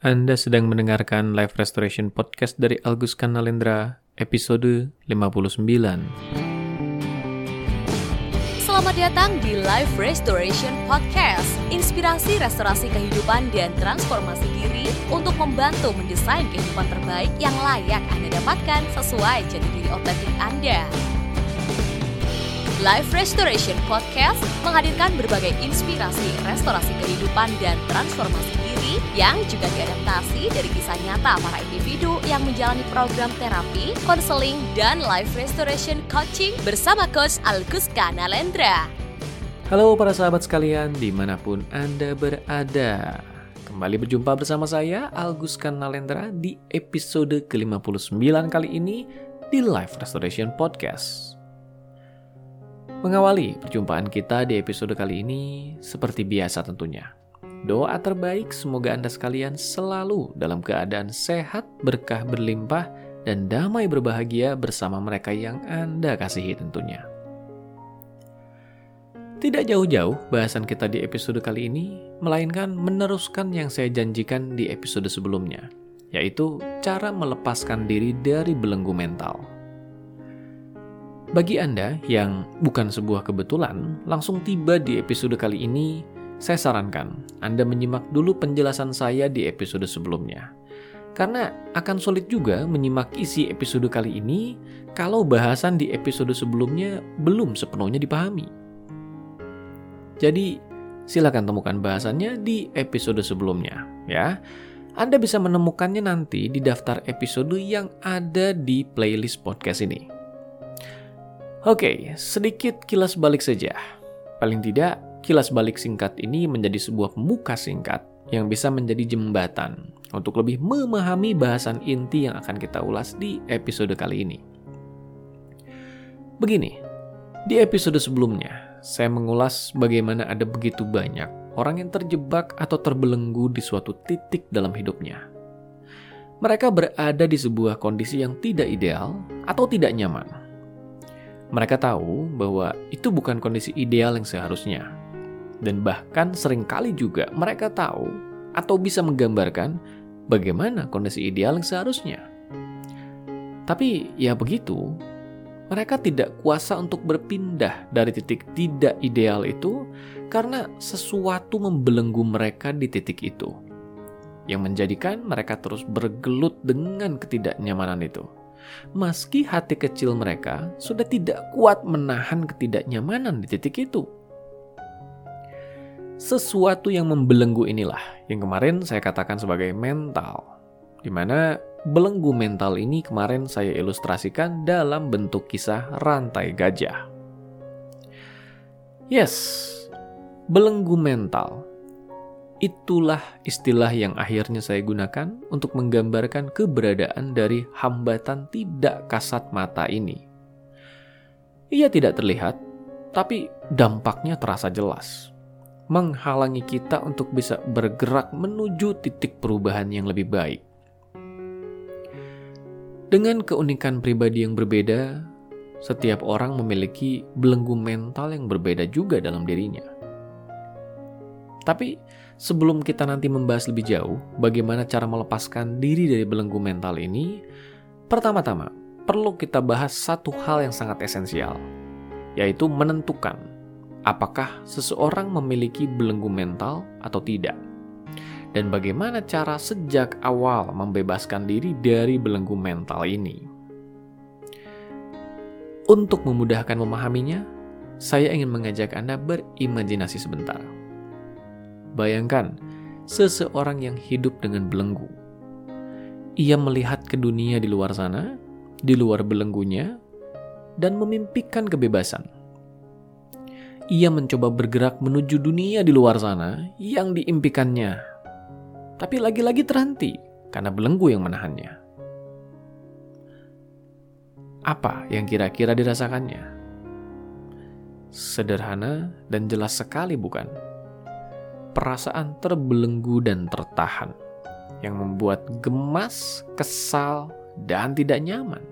Anda sedang mendengarkan live restoration podcast dari Algus Kanalendra episode 59. Selamat datang di Life Restoration Podcast. Inspirasi restorasi kehidupan dan transformasi diri untuk membantu mendesain kehidupan terbaik yang layak Anda dapatkan sesuai jati diri otentik Anda. Life Restoration Podcast menghadirkan berbagai inspirasi restorasi kehidupan dan transformasi diri yang juga diadaptasi dari kisah nyata para individu yang menjalani program terapi, konseling, dan life restoration coaching bersama Coach Alguska Nalendra. Halo para sahabat sekalian, di mana pun Anda berada. Kembali berjumpa bersama saya, Algus Kanalendra, di episode ke-59 kali ini di Life Restoration Podcast. Mengawali perjumpaan kita di episode kali ini, seperti biasa tentunya. Doa terbaik semoga Anda sekalian selalu dalam keadaan sehat, berkah berlimpah, dan damai berbahagia bersama mereka yang Anda kasihi tentunya. Tidak jauh-jauh bahasan kita di episode kali ini, melainkan meneruskan yang saya janjikan di episode sebelumnya, yaitu cara melepaskan diri dari belenggu mental. Bagi Anda yang bukan sebuah kebetulan, langsung tiba di episode kali ini, saya sarankan Anda menyimak dulu penjelasan saya di episode sebelumnya. Karena akan sulit juga menyimak isi episode kali ini kalau bahasan di episode sebelumnya belum sepenuhnya dipahami. Jadi, silakan temukan bahasannya di episode sebelumnya, ya. Anda bisa menemukannya nanti di daftar episode yang ada di playlist podcast ini. Oke, sedikit kilas balik saja. Paling tidak, kilas balik singkat ini menjadi sebuah pembuka singkat yang bisa menjadi jembatan untuk lebih memahami bahasan inti yang akan kita ulas di episode kali ini. Begini, di episode sebelumnya, saya mengulas bagaimana ada begitu banyak orang yang terjebak atau terbelenggu di suatu titik dalam hidupnya. Mereka berada di sebuah kondisi yang tidak ideal atau tidak nyaman mereka tahu bahwa itu bukan kondisi ideal yang seharusnya. Dan bahkan sering kali juga mereka tahu atau bisa menggambarkan bagaimana kondisi ideal yang seharusnya. Tapi ya begitu, mereka tidak kuasa untuk berpindah dari titik tidak ideal itu karena sesuatu membelenggu mereka di titik itu. Yang menjadikan mereka terus bergelut dengan ketidaknyamanan itu meski hati kecil mereka sudah tidak kuat menahan ketidaknyamanan di titik itu. Sesuatu yang membelenggu inilah yang kemarin saya katakan sebagai mental, di mana belenggu mental ini kemarin saya ilustrasikan dalam bentuk kisah rantai gajah. Yes, belenggu mental Itulah istilah yang akhirnya saya gunakan untuk menggambarkan keberadaan dari hambatan tidak kasat mata ini. Ia tidak terlihat, tapi dampaknya terasa jelas. Menghalangi kita untuk bisa bergerak menuju titik perubahan yang lebih baik. Dengan keunikan pribadi yang berbeda, setiap orang memiliki belenggu mental yang berbeda juga dalam dirinya. Tapi Sebelum kita nanti membahas lebih jauh bagaimana cara melepaskan diri dari belenggu mental ini, pertama-tama perlu kita bahas satu hal yang sangat esensial, yaitu menentukan apakah seseorang memiliki belenggu mental atau tidak. Dan bagaimana cara sejak awal membebaskan diri dari belenggu mental ini. Untuk memudahkan memahaminya, saya ingin mengajak Anda berimajinasi sebentar. Bayangkan, seseorang yang hidup dengan belenggu. Ia melihat ke dunia di luar sana, di luar belenggunya, dan memimpikan kebebasan. Ia mencoba bergerak menuju dunia di luar sana yang diimpikannya. Tapi lagi-lagi terhenti karena belenggu yang menahannya. Apa yang kira-kira dirasakannya? Sederhana dan jelas sekali, bukan? perasaan terbelenggu dan tertahan yang membuat gemas, kesal, dan tidak nyaman.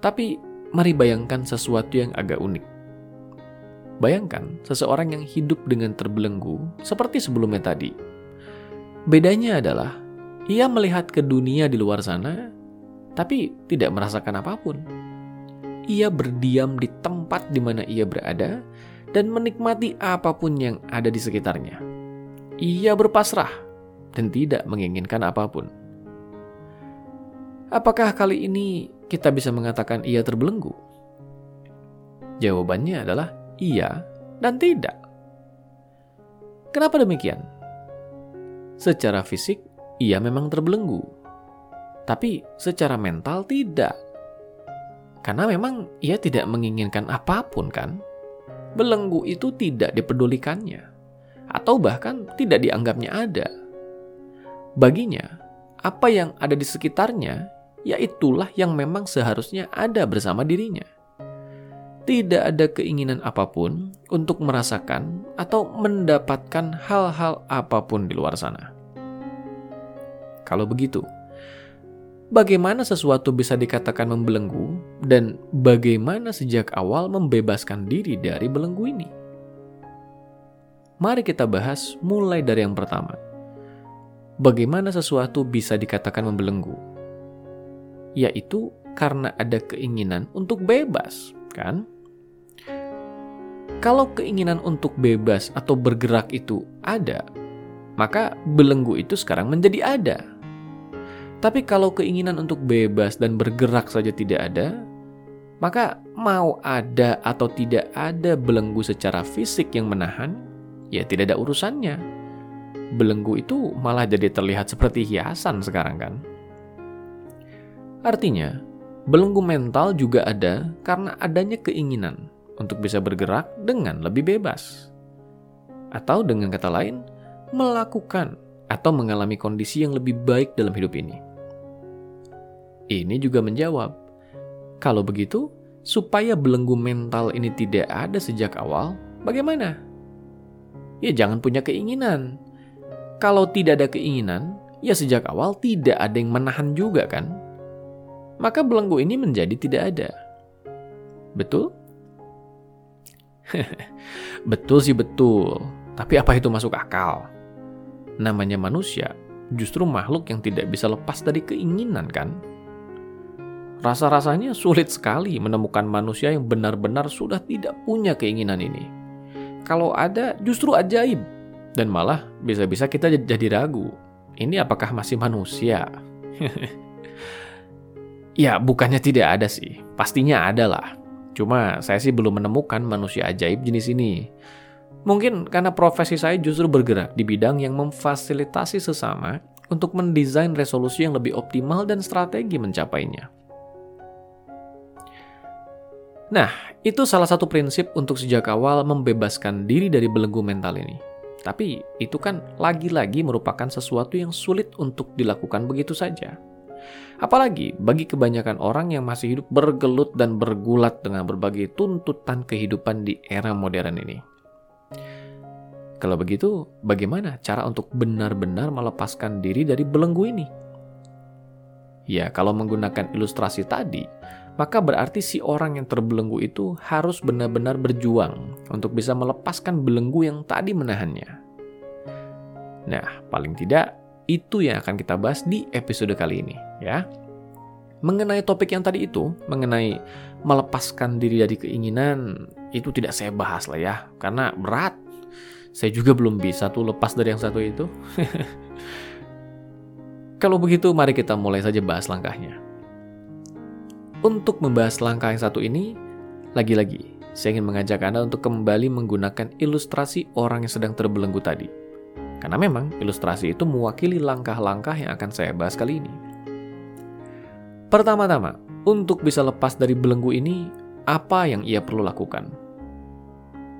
Tapi mari bayangkan sesuatu yang agak unik. Bayangkan seseorang yang hidup dengan terbelenggu seperti sebelumnya tadi. Bedanya adalah ia melihat ke dunia di luar sana, tapi tidak merasakan apa pun. Ia berdiam di tempat di mana ia berada dan menikmati apa pun yang ada di sekitarnya. Ia berpasrah dan tidak menginginkan apa pun. Apakah kali ini kita bisa mengatakan ia terbelenggu? Jawabannya adalah iya dan tidak. Kenapa demikian? Secara fisik, ia memang terbelenggu, tapi secara mental tidak. Karena memang ia tidak menginginkan apa pun, kan? Belenggu itu tidak dipedulikannya, atau bahkan tidak dianggapnya ada. Baginya, apa yang ada di sekitarnya, yaitulah yang memang seharusnya ada bersama dirinya tidak ada keinginan apa pun untuk merasakan atau mendapatkan hal-hal apa pun di luar sana. Kalau begitu, bagaimana sesuatu bisa dikatakan membelenggu dan bagaimana sejak awal membebaskan diri dari belenggu ini? Mari kita bahas mulai dari yang pertama. Bagaimana sesuatu bisa dikatakan membelenggu? Yaitu karena ada keinginan untuk bebas, kan? Kalau keinginan untuk bebas atau bergerak itu ada, maka belenggu itu sekarang menjadi ada. Tapi kalau keinginan untuk bebas dan bergerak saja tidak ada, maka mau ada atau tidak ada belenggu secara fisik yang menahan, ya tidak ada urusannya. Belenggu itu malah jadi terlihat seperti hiasan sekarang kan. Artinya, belenggu mental juga ada karena adanya keinginan untuk bisa bergerak dengan lebih bebas. Atau dengan kata lain, melakukan atau mengalami kondisi yang lebih baik dalam hidup ini. Ini juga menjawab, kalau begitu, supaya belenggu mental ini tidak ada sejak awal, bagaimana? Ya jangan punya keinginan. Kalau tidak ada keinginan, ya sejak awal tidak ada yang menahan juga kan? Maka belenggu ini menjadi tidak ada. Betul? betul sih betul, tapi apa itu masuk akal? Namanya manusia, justru makhluk yang tidak bisa lepas dari keinginan kan? Rasa-rasanya sulit sekali menemukan manusia yang benar-benar sudah tidak punya keinginan ini. Kalau ada, justru ajaib. Dan malah bisa-bisa kita jadi ragu. Ini apakah masih manusia? ya, bukannya tidak ada sih. Pastinya ada lah. Cuma saya sih belum menemukan manusia ajaib jenis ini. Mungkin karena profesi saya justru bergerak di bidang yang memfasilitasi sesama untuk mendesain resolusi yang lebih optimal dan strategi mencapainya. Nah, itu salah satu prinsip untuk sejak awal membebaskan diri dari belenggu mental ini. Tapi itu kan lagi-lagi merupakan sesuatu yang sulit untuk dilakukan begitu saja. Apalagi bagi kebanyakan orang yang masih hidup bergelut dan bergulat dengan berbagai tuntutan kehidupan di era modern ini. Kalau begitu, bagaimana cara untuk benar-benar melepaskan diri dari belenggu ini? Ya, kalau menggunakan ilustrasi tadi, maka berarti si orang yang terbelenggu itu harus benar-benar berjuang untuk bisa melepaskan belenggu yang tadi menahannya. Nah, paling tidak itu yang akan kita bahas di episode kali ini, ya. Mengenai topik yang tadi itu, mengenai melepaskan diri dari keinginan, itu tidak saya bahas lah ya, karena berat. Saya juga belum bisa tuh lepas dari yang satu itu. Kalau begitu, mari kita mulai saja bahas langkahnya. Untuk membahas langkah yang satu ini, lagi-lagi, saya ingin mengajak Anda untuk kembali menggunakan ilustrasi orang yang sedang terbelenggu tadi karena memang ilustrasi itu mewakili langkah-langkah yang akan saya bahas kali ini. Pertama-tama, untuk bisa lepas dari belenggu ini, apa yang ia perlu lakukan?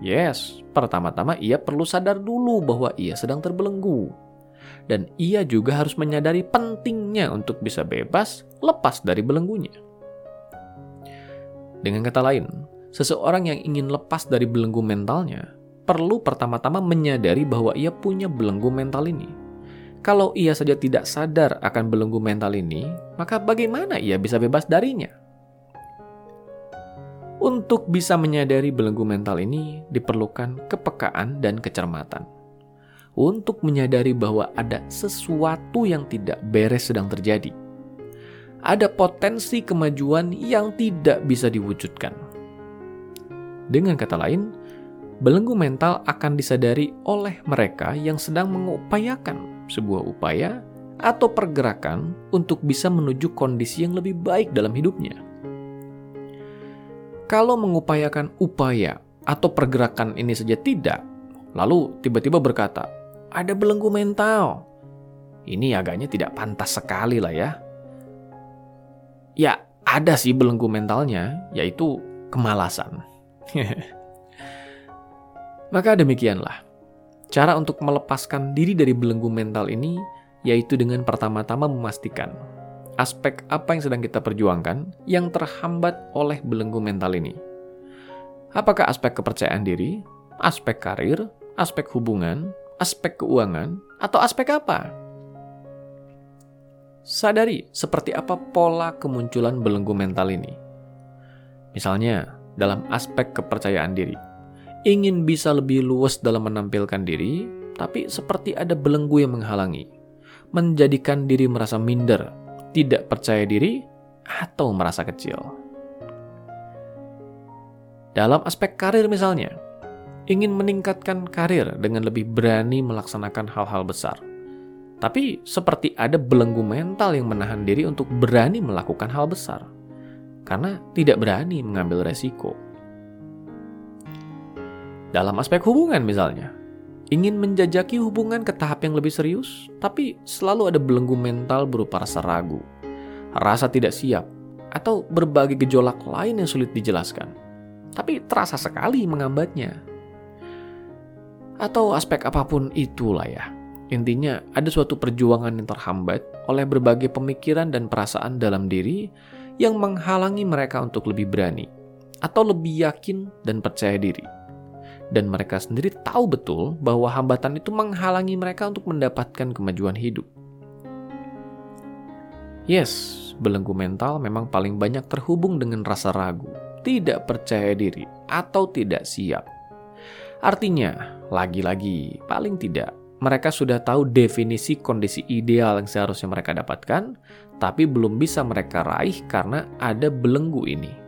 Yes, pertama-tama ia perlu sadar dulu bahwa ia sedang terbelenggu. Dan ia juga harus menyadari pentingnya untuk bisa bebas lepas dari belenggunya. Dengan kata lain, seseorang yang ingin lepas dari belenggu mentalnya perlu pertama-tama menyadari bahwa ia punya belenggu mental ini. Kalau ia saja tidak sadar akan belenggu mental ini, maka bagaimana ia bisa bebas darinya? Untuk bisa menyadari belenggu mental ini, diperlukan kepekaan dan kecermatan. untuk menyadari bahwa ada sesuatu yang tidak beres sedang terjadi. Ada potensi kemajuan yang tidak bisa diwujudkan. Dengan kata lain, belenggu mental akan disadari oleh mereka yang sedang mengupayakan sebuah upaya atau pergerakan untuk bisa menuju kondisi yang lebih baik dalam hidupnya. Kalau mengupayakan upaya atau pergerakan ini saja tidak, lalu tiba-tiba berkata, "Ada belenggu mental." Ini agaknya tidak pantas sekali lah ya. Ya, ada sih belenggu mentalnya, yaitu kemalasan. Maka demikianlah. Cara untuk melepaskan diri dari belenggu mental ini yaitu dengan pertama-tama memastikan aspek apa yang sedang kita perjuangkan yang terhambat oleh belenggu mental ini. Apakah aspek kepercayaan diri, aspek karir, aspek hubungan, aspek keuangan, atau aspek apa? Sadari seperti apa pola kemunculan belenggu mental ini. Misalnya, dalam aspek kepercayaan diri, ingin bisa lebih luas dalam menampilkan diri, tapi seperti ada belenggu yang menghalangi, menjadikan diri merasa minder, tidak percaya diri, atau merasa kecil. Dalam aspek karir misalnya, ingin meningkatkan karir dengan lebih berani melaksanakan hal-hal besar. Tapi seperti ada belenggu mental yang menahan diri untuk berani melakukan hal besar. Karena tidak berani mengambil resiko. Dalam aspek hubungan misalnya, ingin menjajaki hubungan ke tahap yang lebih serius, tapi selalu ada belenggu mental berupa rasa ragu, rasa tidak siap, atau berbagai gejolak lain yang sulit dijelaskan tapi terasa sekali mengambatnya. Atau aspek apa pun itulah ya. Intinya ada suatu perjuangan yang terhambat oleh berbagai pemikiran dan perasaan dalam diri yang menghalangi mereka untuk lebih berani atau lebih yakin dan percaya diri. Dan mereka sendiri tahu betul bahwa hambatan itu menghalangi mereka untuk mendapatkan kemajuan hidup. Yes, belenggu mental memang paling banyak terhubung dengan rasa ragu tidak percaya diri, atau tidak siap. Artinya, lagi-lagi, paling tidak, mereka sudah tahu definisi kondisi ideal yang seharusnya mereka dapatkan, tapi belum bisa mereka raih karena ada belenggu ini.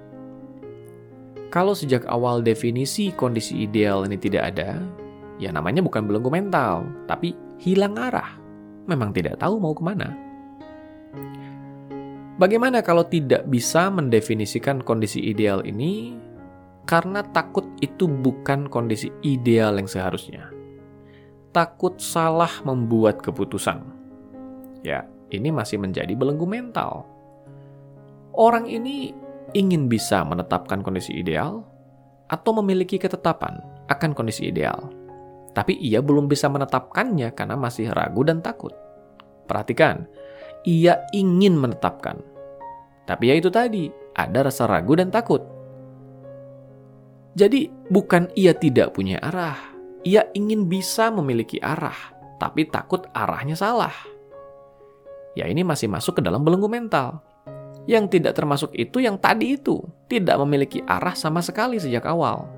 Kalau sejak awal definisi kondisi ideal ini tidak ada, ya namanya bukan belenggu mental, tapi hilang arah. Memang tidak tahu mau ke mana. Bagaimana kalau tidak bisa mendefinisikan kondisi ideal ini karena takut itu bukan kondisi ideal yang seharusnya? Takut salah membuat keputusan. Ya, ini masih menjadi belenggu mental. Orang ini ingin bisa menetapkan kondisi ideal atau memiliki ketetapan akan kondisi ideal. Tapi ia belum bisa menetapkannya karena masih ragu dan takut. Perhatikan, ia ingin menetapkan. Tapi ya itu tadi, ada rasa ragu dan takut. Jadi bukan ia tidak punya arah, ia ingin bisa memiliki arah, tapi takut arahnya salah. Ya ini masih masuk ke dalam belenggu mental. Yang tidak termasuk itu yang tadi itu, tidak memiliki arah sama sekali sejak awal.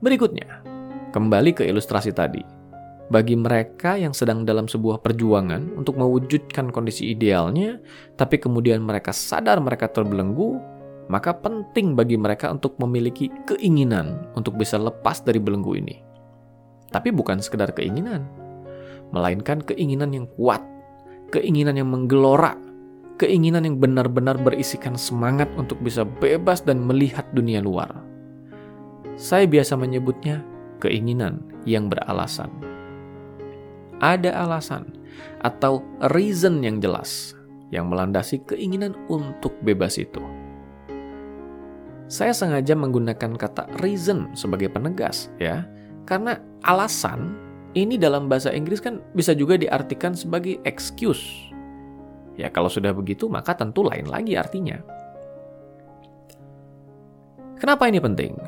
Berikutnya, kembali ke ilustrasi tadi bagi mereka yang sedang dalam sebuah perjuangan untuk mewujudkan kondisi idealnya, tapi kemudian mereka sadar mereka terbelenggu, maka penting bagi mereka untuk memiliki keinginan untuk bisa lepas dari belenggu ini. Tapi bukan sekedar keinginan, melainkan keinginan yang kuat, keinginan yang menggelora, keinginan yang benar-benar berisikan semangat untuk bisa bebas dan melihat dunia luar. Saya biasa menyebutnya keinginan yang beralasan ada alasan atau reason yang jelas yang melandasi keinginan untuk bebas itu. Saya sengaja menggunakan kata reason sebagai penegas ya, karena alasan ini dalam bahasa Inggris kan bisa juga diartikan sebagai excuse. Ya kalau sudah begitu maka tentu lain lagi artinya. Kenapa ini penting?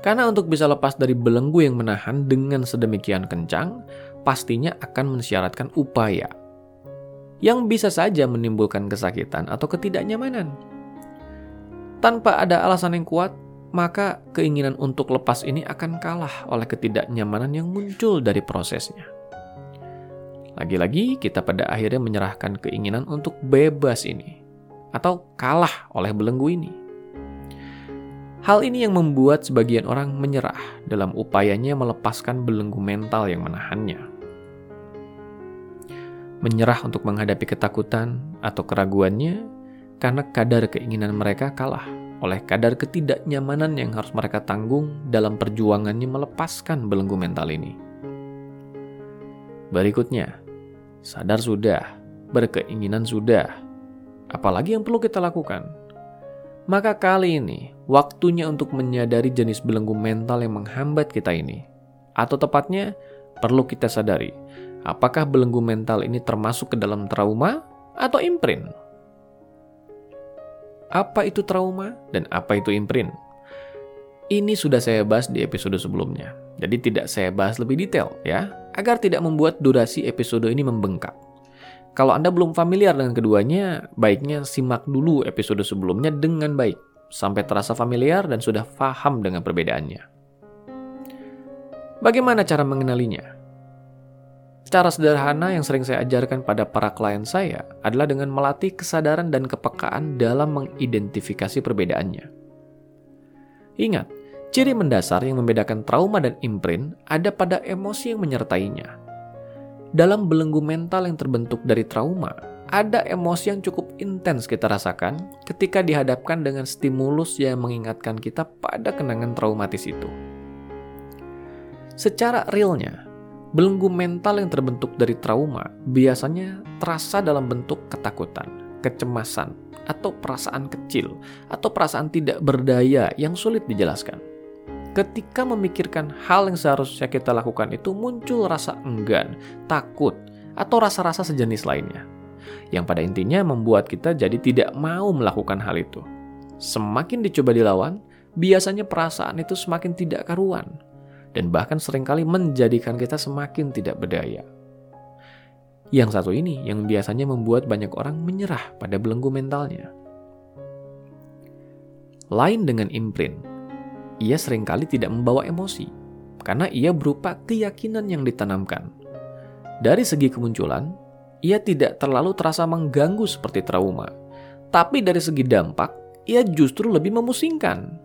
Karena untuk bisa lepas dari belenggu yang menahan dengan sedemikian kencang, pastinya akan mensyaratkan upaya yang bisa saja menimbulkan kesakitan atau ketidaknyamanan. Tanpa ada alasan yang kuat, maka keinginan untuk lepas ini akan kalah oleh ketidaknyamanan yang muncul dari prosesnya. Lagi-lagi, kita pada akhirnya menyerahkan keinginan untuk bebas ini, atau kalah oleh belenggu ini. Hal ini yang membuat sebagian orang menyerah dalam upayanya melepaskan belenggu mental yang menahannya. Menyerah untuk menghadapi ketakutan atau keraguannya karena kadar keinginan mereka kalah oleh kadar ketidaknyamanan yang harus mereka tanggung dalam perjuangannya melepaskan belenggu mental ini. Berikutnya, sadar sudah, berkeinginan sudah, apalagi yang perlu kita lakukan. Maka kali ini, waktunya untuk menyadari jenis belenggu mental yang menghambat kita ini. Atau tepatnya, perlu kita sadari, apakah belenggu mental ini termasuk ke dalam trauma atau imprint? apa itu trauma dan apa itu imprint. Ini sudah saya bahas di episode sebelumnya, jadi tidak saya bahas lebih detail ya, agar tidak membuat durasi episode ini membengkak. Kalau Anda belum familiar dengan keduanya, baiknya simak dulu episode sebelumnya dengan baik, sampai terasa familiar dan sudah paham dengan perbedaannya. Bagaimana cara mengenalinya? Cara sederhana yang sering saya ajarkan pada para klien saya adalah dengan melatih kesadaran dan kepekaan dalam mengidentifikasi perbedaannya. Ingat, ciri mendasar yang membedakan trauma dan imprint ada pada emosi yang menyertainya. Dalam belenggu mental yang terbentuk dari trauma, ada emosi yang cukup intens kita rasakan ketika dihadapkan dengan stimulus yang mengingatkan kita pada kenangan traumatis itu. Secara realnya, Belenggu mental yang terbentuk dari trauma biasanya terasa dalam bentuk ketakutan, kecemasan, atau perasaan kecil, atau perasaan tidak berdaya yang sulit dijelaskan. Ketika memikirkan hal yang seharusnya kita lakukan itu muncul rasa enggan, takut, atau rasa-rasa sejenis lainnya. Yang pada intinya membuat kita jadi tidak mau melakukan hal itu. Semakin dicoba dilawan, biasanya perasaan itu semakin tidak karuan, dan bahkan sering kali menjadikan kita semakin tidak berdaya. Yang satu ini yang biasanya membuat banyak orang menyerah pada belenggu mentalnya. Lain dengan imprint, ia sering kali tidak membawa emosi karena ia berupa keyakinan yang ditanamkan. Dari segi kemunculan, ia tidak terlalu terasa mengganggu seperti trauma, tapi dari segi dampak, ia justru lebih memusingkan.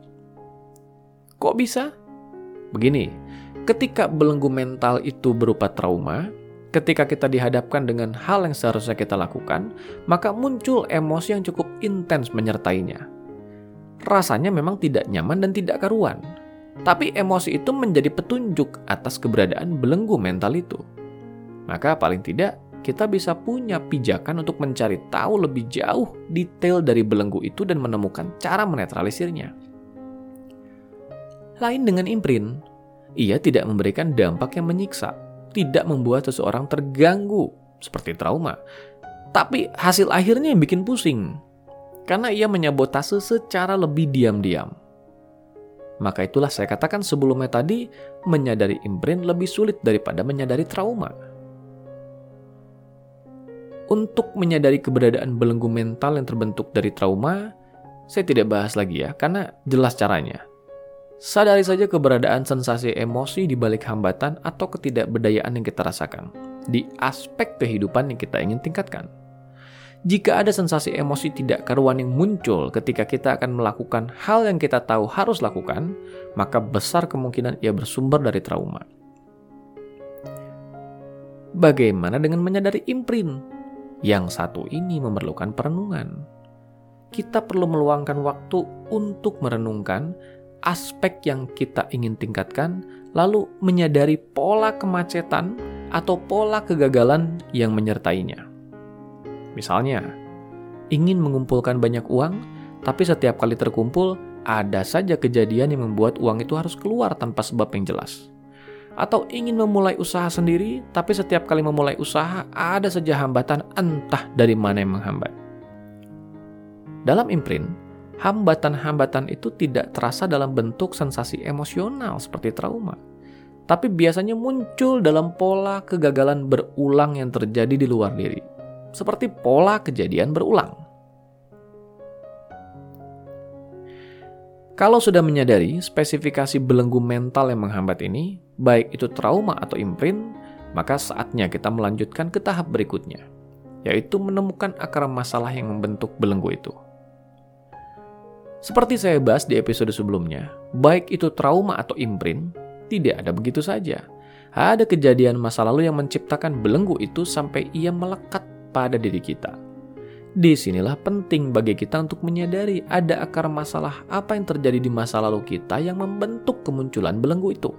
Kok bisa? Begini, ketika belenggu mental itu berupa trauma, ketika kita dihadapkan dengan hal yang seharusnya kita lakukan, maka muncul emosi yang cukup intens menyertainya. Rasanya memang tidak nyaman dan tidak karuan, tapi emosi itu menjadi petunjuk atas keberadaan belenggu mental itu. Maka paling tidak kita bisa punya pijakan untuk mencari tahu lebih jauh detail dari belenggu itu dan menemukan cara menetralisirnya. Lain dengan imprint, ia tidak memberikan dampak yang menyiksa, tidak membuat seseorang terganggu seperti trauma. Tapi hasil akhirnya yang bikin pusing, karena ia menyabotase secara lebih diam-diam. Maka itulah saya katakan sebelumnya tadi, menyadari imprint lebih sulit daripada menyadari trauma. Untuk menyadari keberadaan belenggu mental yang terbentuk dari trauma, saya tidak bahas lagi ya, karena jelas caranya. Sadari saja keberadaan sensasi emosi di balik hambatan atau ketidakberdayaan yang kita rasakan di aspek kehidupan yang kita ingin tingkatkan. Jika ada sensasi emosi tidak karuan yang muncul ketika kita akan melakukan hal yang kita tahu harus lakukan, maka besar kemungkinan ia bersumber dari trauma. Bagaimana dengan menyadari imprint? Yang satu ini memerlukan perenungan. Kita perlu meluangkan waktu untuk merenungkan aspek yang kita ingin tingkatkan, lalu menyadari pola kemacetan atau pola kegagalan yang menyertainya. Misalnya, ingin mengumpulkan banyak uang, tapi setiap kali terkumpul, ada saja kejadian yang membuat uang itu harus keluar tanpa sebab yang jelas. Atau ingin memulai usaha sendiri, tapi setiap kali memulai usaha, ada saja hambatan entah dari mana yang menghambat. Dalam imprint, hambatan-hambatan itu tidak terasa dalam bentuk sensasi emosional seperti trauma, tapi biasanya muncul dalam pola kegagalan berulang yang terjadi di luar diri, seperti pola kejadian berulang. Kalau sudah menyadari spesifikasi belenggu mental yang menghambat ini, baik itu trauma atau imprint, maka saatnya kita melanjutkan ke tahap berikutnya, yaitu menemukan akar masalah yang membentuk belenggu itu. Seperti saya bahas di episode sebelumnya, baik itu trauma atau imprint, tidak ada begitu saja. Ada kejadian masa lalu yang menciptakan belenggu itu sampai ia melekat pada diri kita. Di sinilah penting bagi kita untuk menyadari ada akar masalah apa yang terjadi di masa lalu kita yang membentuk kemunculan belenggu itu.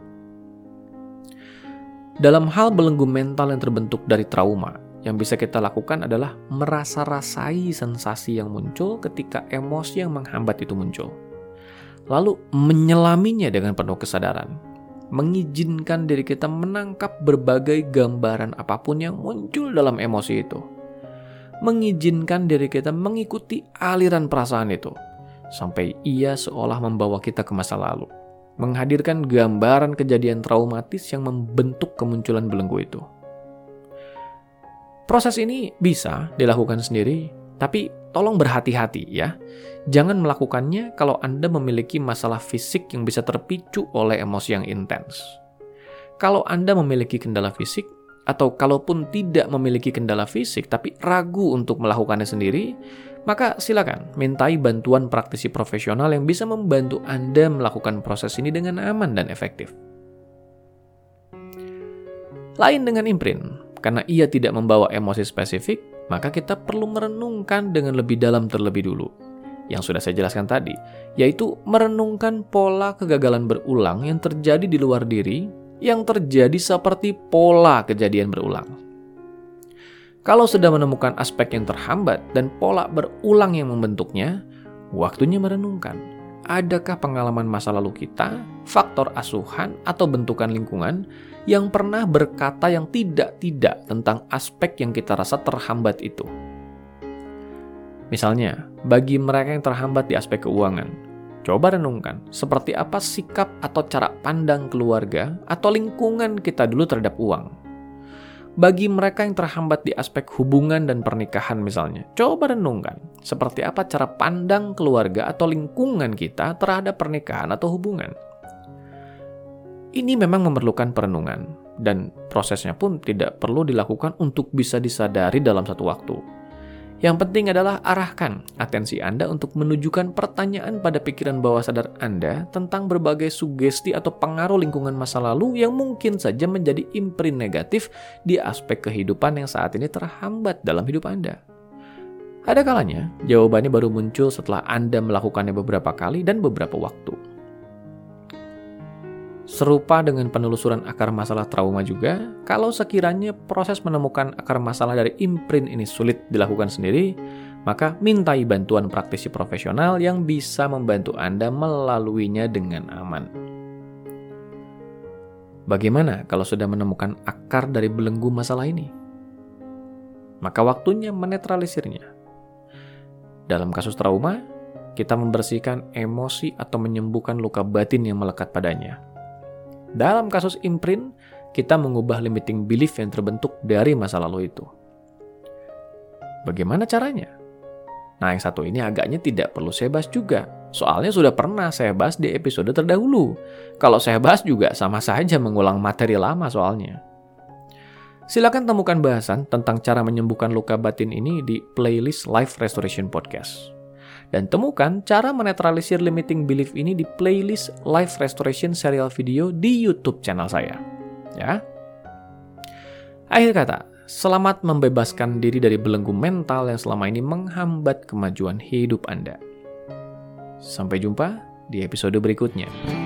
Dalam hal belenggu mental yang terbentuk dari trauma, yang bisa kita lakukan adalah merasa-rasai sensasi yang muncul ketika emosi yang menghambat itu muncul. Lalu menyelaminya dengan penuh kesadaran, mengizinkan diri kita menangkap berbagai gambaran apa pun yang muncul dalam emosi itu mengizinkan diri kita mengikuti aliran perasaan itu, sampai ia seolah membawa kita ke masa lalu, menghadirkan gambaran kejadian traumatis yang membentuk kemunculan belenggu itu. Proses ini bisa dilakukan sendiri, tapi tolong berhati-hati ya. Jangan melakukannya kalau Anda memiliki masalah fisik yang bisa terpicu oleh emosi yang intens. Kalau Anda memiliki kendala fisik, atau kalaupun tidak memiliki kendala fisik tapi ragu untuk melakukannya sendiri, maka silakan mintai bantuan praktisi profesional yang bisa membantu Anda melakukan proses ini dengan aman dan efektif. Lain dengan imprint, karena ia tidak membawa emosi spesifik, maka kita perlu merenungkan dengan lebih dalam terlebih dulu. Yang sudah saya jelaskan tadi, yaitu merenungkan pola kegagalan berulang yang terjadi di luar diri yang terjadi seperti pola kejadian berulang. Kalau sudah menemukan aspek yang terhambat dan pola berulang yang membentuknya, waktunya merenungkan. Adakah pengalaman masa lalu kita, faktor asuhan, atau bentukan lingkungan yang pernah berkata yang tidak-tidak tentang aspek yang kita rasa terhambat itu? Misalnya, bagi mereka yang terhambat di aspek keuangan, Coba renungkan, seperti apa sikap atau cara pandang keluarga atau lingkungan kita dulu terhadap uang. Bagi mereka yang terhambat di aspek hubungan dan pernikahan misalnya, coba renungkan, seperti apa cara pandang keluarga atau lingkungan kita terhadap pernikahan atau hubungan. Ini memang memerlukan perenungan, dan prosesnya pun tidak perlu dilakukan untuk bisa disadari dalam satu waktu yang penting adalah arahkan atensi Anda untuk menunjukkan pertanyaan pada pikiran bawah sadar Anda tentang berbagai sugesti atau pengaruh lingkungan masa lalu yang mungkin saja menjadi imprint negatif di aspek kehidupan yang saat ini terhambat dalam hidup Anda. Ada kalanya, jawabannya baru muncul setelah Anda melakukannya beberapa kali dan beberapa waktu. Serupa dengan penelusuran akar masalah trauma juga, kalau sekiranya proses menemukan akar masalah dari imprint ini sulit dilakukan sendiri, maka mintai bantuan praktisi profesional yang bisa membantu Anda melaluinya dengan aman. Bagaimana kalau sudah menemukan akar dari belenggu masalah ini? Maka waktunya menetralisirnya. Dalam kasus trauma, kita membersihkan emosi atau menyembuhkan luka batin yang melekat padanya dalam kasus imprint, kita mengubah limiting belief yang terbentuk dari masa lalu itu. Bagaimana caranya? Nah, yang satu ini agaknya tidak perlu saya bahas juga. Soalnya sudah pernah saya bahas di episode terdahulu. Kalau saya bahas juga sama saja mengulang materi lama soalnya. Silakan temukan bahasan tentang cara menyembuhkan luka batin ini di playlist Life Restoration Podcast dan temukan cara menetralisir limiting belief ini di playlist Life Restoration serial video di YouTube channel saya. Ya. Akhir kata, selamat membebaskan diri dari belenggu mental yang selama ini menghambat kemajuan hidup Anda. Sampai jumpa di episode berikutnya.